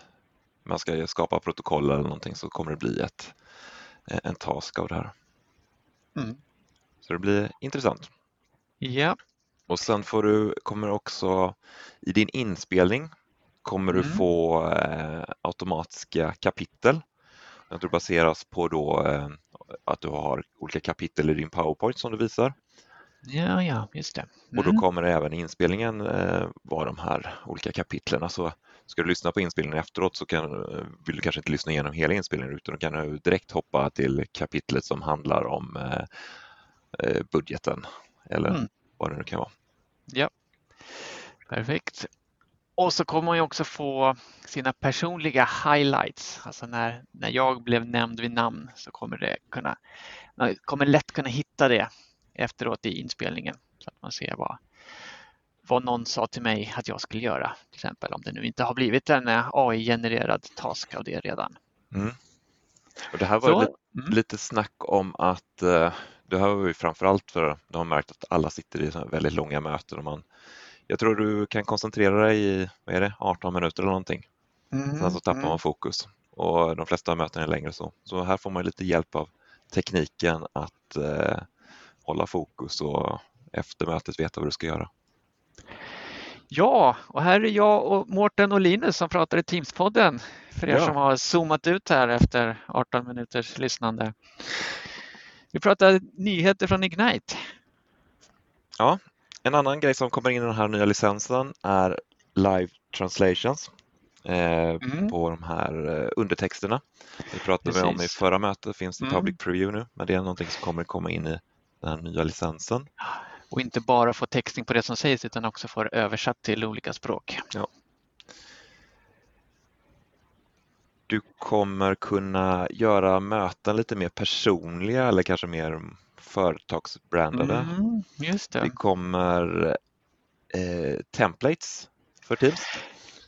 man ska skapa protokoll eller någonting så kommer det bli ett, eh, en task av det här. Mm. Så det blir intressant. Ja, Och sen får du, kommer också i din inspelning kommer du Mm. få eh, automatiska kapitel. Tror det baseras på då eh, att du har olika kapitel i din PowerPoint som du visar. Ja, ja, just det. Och då Mm. kommer även inspelningen eh, vara de här olika kapitlen. Så ska du lyssna på inspelningen efteråt så kan, eh, vill du kanske inte lyssna igenom hela inspelningen utan då kan du direkt hoppa till kapitlet som handlar om eh, eh, budgeten eller Mm. vad det nu kan vara. Ja, perfekt. Och så kommer man ju också få sina personliga highlights. Alltså när, när jag blev nämnd vid namn så kommer det kunna, man kommer lätt kunna hitta det efteråt i inspelningen. Så att man ser vad, vad någon sa till mig att jag skulle göra. Till exempel om det nu inte har blivit en eh, AI-genererad task av det redan. Mm. Och det här var Så, lite, mm, lite snack om att eh, det här var ju framförallt för de har märkt att alla sitter i väldigt långa möten och man jag tror du kan koncentrera dig i vad är det, 18 minuter eller någonting. mm, Sen så tappar mm. man fokus och de flesta möten är längre så. Så här får man lite hjälp av tekniken att eh, hålla fokus och efter mötet veta vad du ska göra. Ja, och här är jag och Mårten och Linus som pratar i Teams-podden. För er Ja. som har zoomat ut här efter 18 minuters lyssnande. Vi pratar nyheter från Ignite. En annan grej som kommer in i den här nya licensen är live translations eh, Mm. på de här eh, undertexterna. Det pratade vi om i Precis. förra mötet, finns det Mm. public preview nu, men det är någonting som kommer komma in i den här nya licensen. Och inte bara få textning på det som sägs utan också få det översatt till olika språk. Du kommer kunna göra möten lite mer personliga eller kanske mer företagsbrandade. Mm, just Det det. kommer eh, templates för Teams.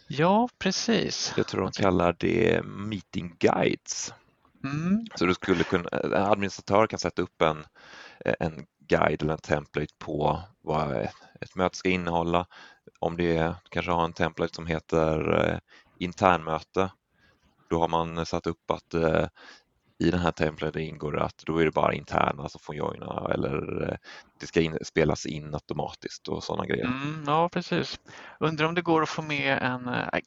Ja, precis. Jag tror de kallar det meeting guides. Mm. Så du skulle kunna, en administratör kan sätta upp en, en guide eller en template på vad ett möte ska innehålla. Om det kanske har en template som heter eh, internmöte, då har man satt upp att eh, i den här templaten ingår att då är det bara interna som får joina eller eh, det ska in, spelas in automatiskt och sådana grejer. Mm, ja, precis. Undrar om det går att få med en äh,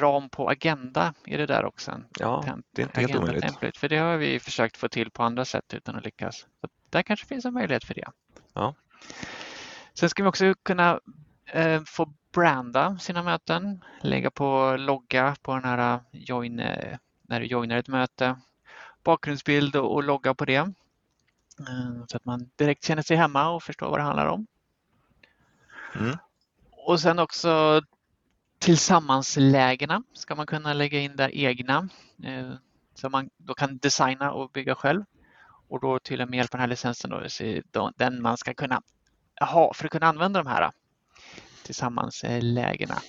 ram på Agenda, är det där också? En ja, det är inte helt omöjligt. Template, för det har vi försökt få till på andra sätt utan att lyckas. Där kanske finns en möjlighet för det. Ja. Sen ska vi också kunna eh, få branda sina möten, lägga på logga på den här join, när du joinar ett möte, bakgrundsbild och, och logga på det. Eh, så att man direkt känner sig hemma och förstår vad det handlar om. Mm. Och sen också tillsammanslägena ska man kunna lägga in där egna. Eh, så man då kan designa och bygga själv. Och då till och med hjälp av den här licensen då, den man ska kunna ha för att kunna använda de här tillsammanslägena.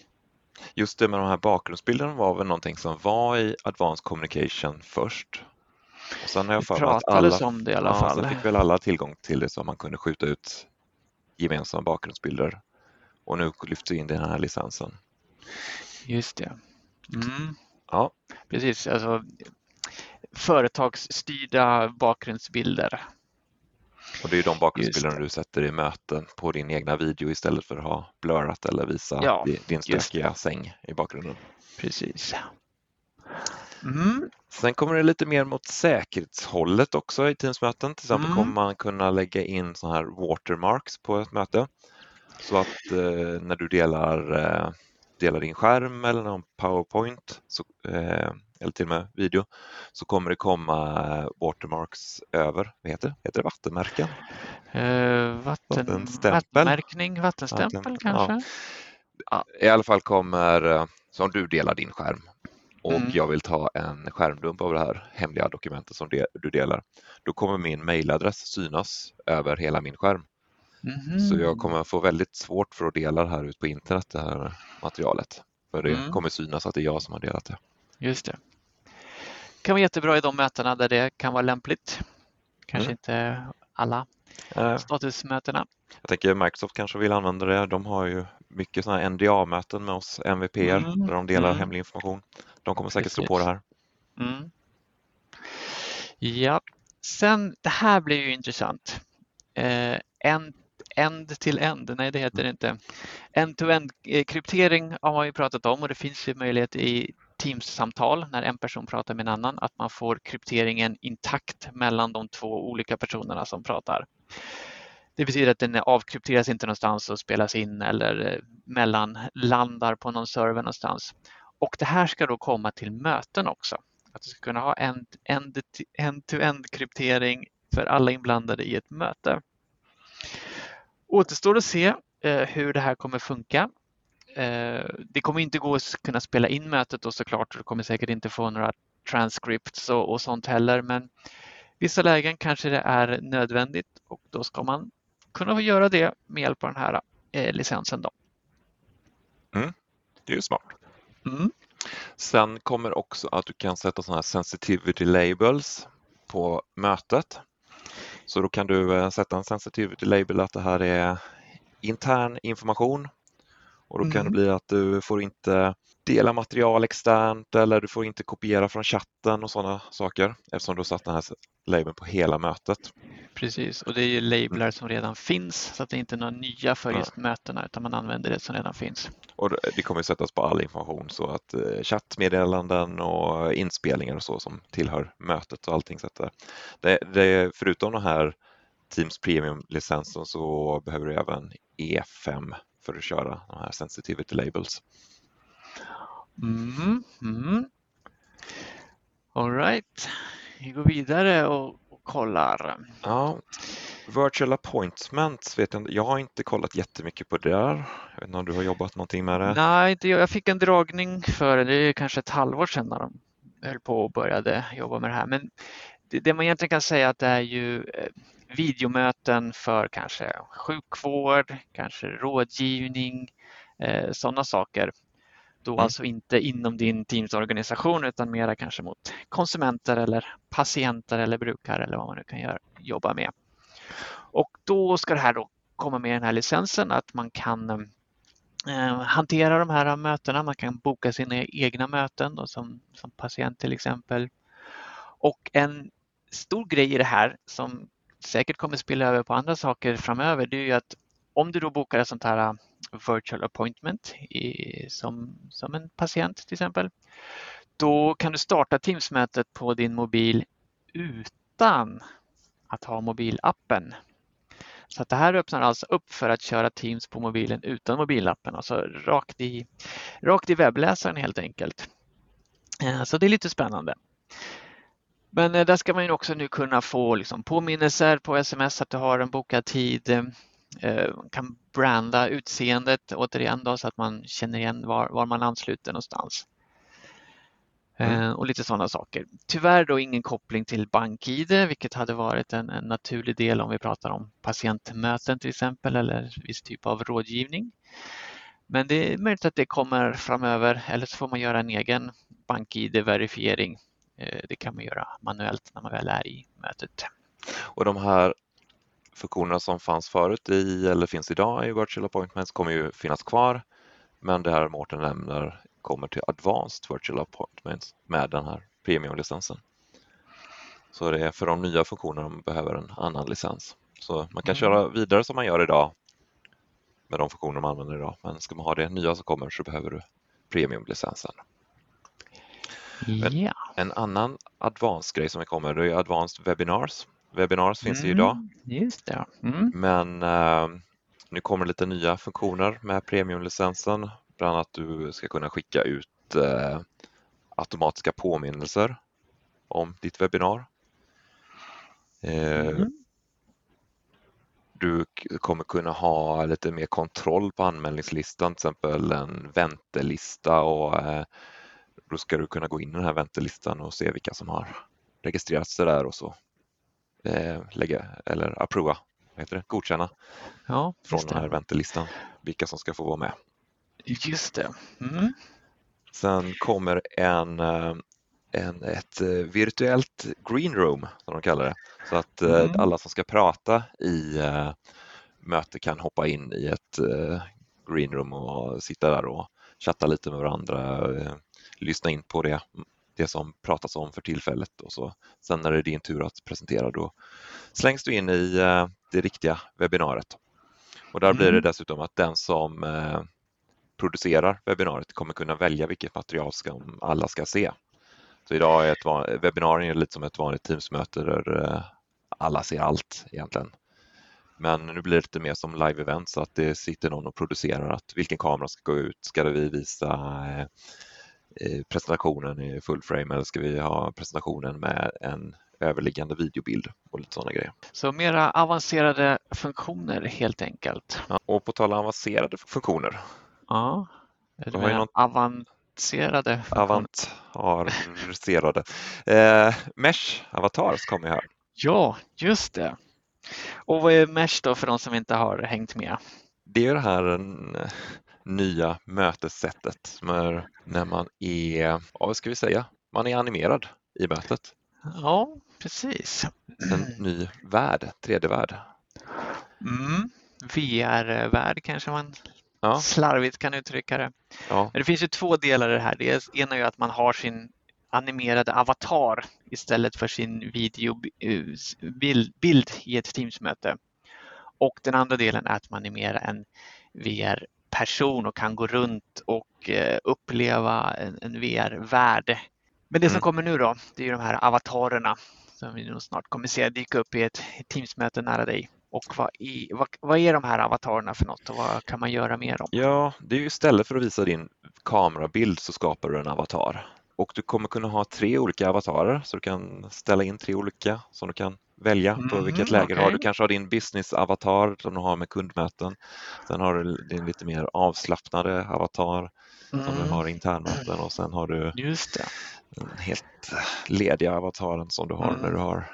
Just det med de här bakgrundsbilderna var väl någonting som var i Advanced Communication först. Och sen har jag för att alla, om det i alla ja, fall. Sen fick väl alla tillgång till det så man kunde skjuta ut gemensamma bakgrundsbilder. Och nu lyfts in den här licensen. Just det. Mm. Ja. Precis, alltså företagsstyrda bakgrundsbilder. Och det är de bakgrundsbilderna du sätter i möten på din egna video istället för att ha blurrat eller visa ja, din stökiga säng i bakgrunden. Precis. Mm. Sen kommer det lite mer mot säkerhetshållet också i Teamsmöten. Till exempel mm. kommer man kunna lägga in så här watermarks på ett möte. Så att eh, när du delar, eh, delar din skärm eller någon powerpoint så, eh, eller till och med video så kommer det komma watermarks över, vad heter det? Heter det vattenmärken? Uh, vatten, Vattenmärkning, vattenstämpel Vatten, kanske? Ja. I alla fall kommer, eh, så om du delar din skärm och mm. jag vill ta en skärmdump av det här hemliga dokumentet som du delar, då kommer min mailadress synas över hela min skärm. Mm. Så jag kommer få väldigt svårt för att dela det här ut på internet, det här materialet. För det mm. kommer synas att det är jag som har delat det. Just det. Det kan vara jättebra i de mötena där det kan vara lämpligt. Kanske mm. inte alla äh. statusmötena. Jag tänker Microsoft kanske vill använda det. De har ju mycket sådana NDA-möten med oss MVP mm. där de delar mm. hemlig information. De kommer säkert slå på det här. Mm. Ja, sen det här blir ju intressant. Eh, end, end till end, nej det heter det inte. End-to-end eh, kryptering har man ju pratat om och det finns ju möjlighet i Teams-samtal när en person pratar med en annan att man får krypteringen intakt mellan de två olika personerna som pratar. Det betyder att den avkrypteras inte någonstans och spelas in eller eh, mellanlandar på någon server någonstans. Och det här ska då komma till möten också. Att du ska kunna ha end-to-end kryptering för alla inblandade i ett möte. Återstår att se eh, hur det här kommer funka. Eh, det kommer inte gå att kunna spela in mötet och såklart. Du kommer säkert inte få några transcripts och, och sånt heller. Men vissa lägen kanske det är nödvändigt och då ska man kunna göra det med hjälp av den här eh, licensen. Då. Mm, det är ju smart. Mm. Sen kommer också att du kan sätta sådana här sensitivity labels på mötet. Så då kan du eh, sätta en sensitivity label att det här är intern information och då kan mm. det bli att du får inte dela material externt eller du får inte kopiera från chatten och sådana saker eftersom du har satt den här labeln på hela mötet. Precis, och det är ju lablar mm. som redan finns så att det är inte är några nya för just ja. mötena utan man använder det som redan finns. Och det kommer sättas på all information så att eh, chattmeddelanden och inspelningar och så som tillhör mötet och allting. Så att det, det, förutom den här Teams Premium-licensen så behöver du även E5 för att köra de här sensitivity labels. Mm, mm. All right, vi går vidare och, och kollar. Ja, Virtual appointments vet jag Jag har inte kollat jättemycket på det där. Jag vet inte om du har jobbat någonting med det? Nej, inte jag. jag fick en dragning för det. Det är kanske ett halvår sedan när de höll på och började jobba med det här. Men det, det man egentligen kan säga att det är ju eh, videomöten för kanske sjukvård, kanske rådgivning, eh, sådana saker. Då Mm. alltså inte inom din Teams-organisation utan mera kanske mot konsumenter eller patienter eller brukare eller vad man nu kan göra, jobba med. Och då ska det här då komma med den här licensen att man kan eh, hantera de här mötena. Man kan boka sina egna möten då, som, som patient till exempel. Och en stor grej i det här som säkert kommer spilla över på andra saker framöver det är ju att om du då bokar ett sånt här äh, virtual appointment i, som, som en patient till exempel, då kan du starta Teams-mötet på din mobil utan att ha mobilappen. Så att det här öppnar alltså upp för att köra Teams på mobilen utan mobilappen, alltså rakt i, rakt i webbläsaren helt enkelt. Äh, så det är lite spännande. Men eh, där ska man ju också nu kunna få liksom påminnelser på sms att du har en bokad tid. Eh, Man kan branda utseendet återigen då, så att man känner igen var, var man ansluter någonstans. Eh, Och lite sådana saker. Tyvärr då ingen koppling till BankID vilket hade varit en, en naturlig del om vi pratar om patientmöten till exempel eller viss typ av rådgivning. Men det är möjligt att det kommer framöver eller så får man göra en egen BankID-verifiering. Eh, Det kan man göra manuellt när man väl är i mötet. Och de här funktionerna som fanns förut i eller finns idag i Virtual Appointments kommer ju finnas kvar. Men det här Mårten nämner kommer till Advanced Virtual Appointments med den här premiumlicensen. Så det är för de nya funktionerna man behöver en annan licens. Så man kan Mm. köra vidare som man gör idag med de funktioner man använder idag. Men ska man ha det nya som kommer så behöver du premiumlicensen. Ja. En annan advanced grej som kommer det är Advanced Webinars. Webinars finns ju idag Mm, Just det. Mm. men eh, nu kommer lite nya funktioner med premiumlicensen. Bland annat att du ska kunna skicka ut eh, automatiska påminnelser om ditt webbinar. Eh, Mm. Du kommer kunna ha lite mer kontroll på anmälningslistan, till exempel en väntelista och eh, då ska du kunna gå in i den här väntelistan och se vilka som har registrerat sig där och så eh, lägga eller approva, heter det, godkänna Ja, från den här väntelistan vilka som ska få vara med. Just det. Mm. Sen kommer en, eh, en, ett eh, virtuellt green room som de kallar det. Så att eh, Mm. alla som ska prata i eh, möte kan hoppa in i ett eh, green room och sitta där och chatta lite med varandra, lyssna in på det, det som pratas om för tillfället och så. Sen när det är din tur att presentera då slängs du in i eh, det riktiga webbinariet. Och där blir det Mm. dessutom att den som eh, producerar webbinariet kommer kunna välja vilket material som alla ska se. Så idag är ett webbinarium lite som ett vanligt Teamsmöte där eh, alla ser allt egentligen. Men nu blir det lite mer som live-event så att det sitter någon och producerar att vilken kamera ska gå ut, ska vi visa presentationen i full frame eller ska vi ha presentationen med en överliggande videobild och lite sådana grejer. Så mera avancerade funktioner helt enkelt. Ja, och på tal om avancerade funktioner, Ja. Du ju menar någon- avancerade funktioner? avancerade. Eh, Mesh Avatars kommer här. Ja, just det. Och vad är Mesh då för de som inte har hängt med? Det är det här en, nya mötessättet när man är, ja, vad ska vi säga, man är animerad i mötet. Ja, precis. En ny värld, 3D-värld. Mm. VR-värld kanske man Ja, slarvigt kan uttrycka det. ja, Men det finns ju två delar i det här. Det ena är att man har sin animerade avatar istället för sin videobild bild i ett Teamsmöte. Och den andra delen är att man är mer en VR-person och kan gå runt och eh, uppleva en, en VR-värld. Men det som Mm. kommer nu då, det är ju de här avatarerna som vi nog snart kommer se dyka upp i ett Teamsmöte nära dig. Och vad, i, vad, vad är de här avatarerna för något och vad kan man göra med dem? ja, det är ju istället för att visa din kamerabild så skapar du en avatar. Och du kommer kunna ha tre olika avatarer så du kan ställa in tre olika som du kan välja på Mhm, vilket läge du har. Du kanske har din business-avatar som du har med kundmöten. Sen har du din lite mer avslappnade avatar som du Mm, har i internmöten och sen har du Just det. den helt lediga avataren som du har Mm. när du har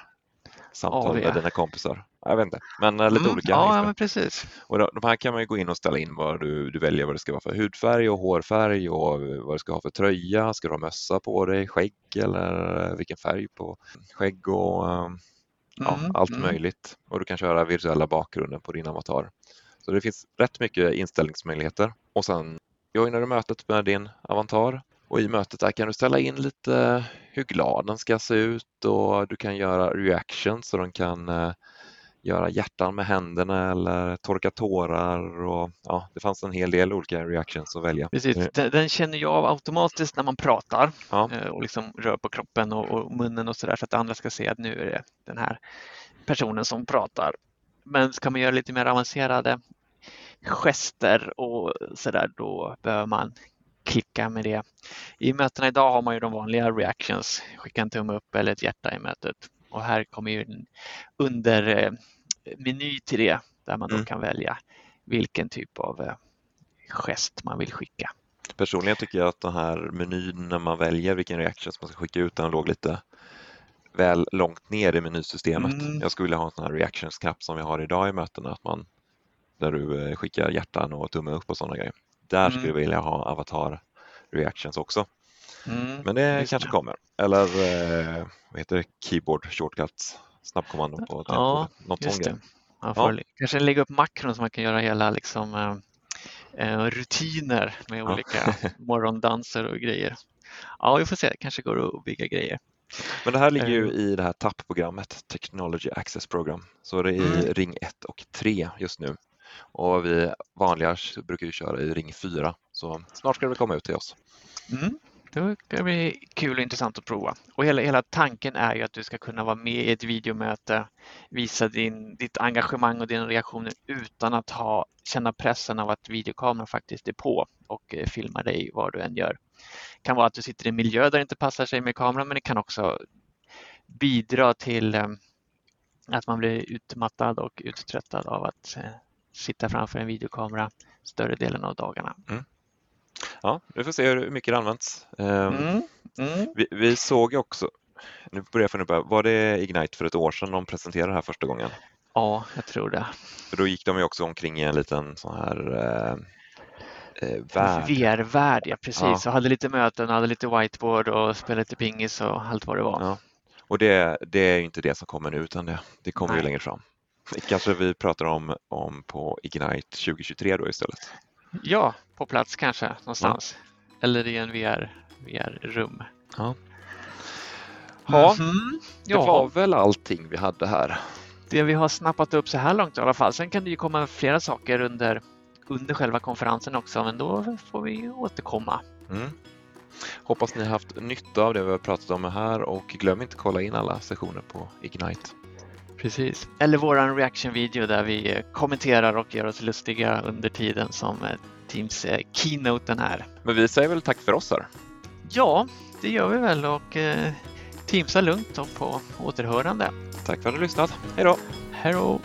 samtal AV. med dina kompisar. Jag vet inte, men eh, lite Mm, olika. Ja, ja, men precis. Och de här kan man ju gå in och ställa in vad du, du väljer vad det ska vara för hudfärg och hårfärg och vad du ska ha för tröja. Ska du ha mössa på dig, skägg eller vilken färg på skägg och eh, ja, Mm, allt mm. möjligt. Och du kan köra virtuella bakgrunden på din avatar. Så det finns rätt mycket inställningsmöjligheter. Och sen joinar du mötet med din avatar och i mötet där kan du ställa in lite hur glad den ska se ut och du kan göra reactions så den kan eh, göra hjärtan med händerna eller torka tårar och ja, det fanns en hel del olika reactions att välja. Precis, Eh, den, den känner jag av automatiskt när man pratar Ja, eh, och liksom rör på kroppen och, och munnen och sådär så att andra ska se att nu är det den här personen som pratar. Men ska man göra lite mer avancerade gester och sådär då behöver man klicka med det. I mötena idag har man ju de vanliga reactions, skicka en tumme upp eller ett hjärta i mötet. Och här kommer ju en undermeny till det där man då Mm. kan välja vilken typ av eh, gest man vill skicka. personligen tycker jag att den här menyn när man väljer vilken reactions man ska skicka ut, den låg lite väl långt ner i menysystemet. Mm. Jag skulle vilja ha en sån här reactions-knapp som vi har idag i mötena, att man, där du eh, skickar hjärtan och tumme upp och sådana grejer. Där Mm. skulle jag vilja ha avatar reactions också. Mm, Men det just kanske det. kommer. Eller eh, vad heter det? Keyboard shortcuts, snabbkommandon på Ja. Något Just det. Man Ja. får Kanske lägga upp makron så man kan göra hela liksom, eh, eh, rutiner med Ja. olika morgondanser och grejer. Ja, vi får se. Det kanske går att bygga grejer. Men det här ligger ju Eh. i det här TAP-programmet, Technology Access Program. Så det är i Mm. ring 1 och 3 just nu. Och vi vanliga brukar ju köra i ring 4. Så snart ska det komma ut till oss. Mm. Det ska bli kul och intressant att prova. Och hela, hela tanken är ju att du ska kunna vara med i ett videomöte, visa din, ditt engagemang och dina reaktioner utan att ha, känna pressen av att videokameran faktiskt är på och eh, filmar dig vad du än gör. Det kan vara att du sitter i en miljö där det inte passar sig med kameran men det kan också bidra till eh, att man blir utmattad och uttröttad av att eh, sitta framför en videokamera större delen av dagarna. Mm. Ja, vi får se hur mycket det används. Ehm, Mm. Mm. Vi, vi såg ju också, nu börjar jag fundera var det Ignite för ett år sedan de presenterade det här första gången? Ja, jag tror det. För då gick de ju också omkring i en liten sån här eh, eh, värld. VR-värld, ja precis. Ja. Och hade lite möten, hade lite whiteboard och spelade lite pingis och allt vad det var. Ja. Och det, det är ju inte det som kommer nu utan det, det kommer ju Nej. längre fram. Det kanske vi pratar om, om på Ignite 2023 då istället. Ja, på plats kanske någonstans. Eller i en VR, VR-rum. Ja. Ja, Mhm. det var ja, väl allting vi hade här. det vi har snappat upp så här långt i alla fall. Sen kan det ju komma flera saker under, under själva konferensen också, men då får vi återkomma. Mm. Hoppas ni har haft nytta av det vi har pratat om här och glöm inte att kolla in alla sessioner på Ignite. Precis. Eller våran reaction-video där vi eh, kommenterar och gör oss lustiga under tiden som eh, Teams eh, keynoten är. Men vi säger väl tack för oss här. Ja, det gör vi väl och eh, Teamsa lugnt och på återhörande. Tack för att du har lyssnat. Hej då! Hej då!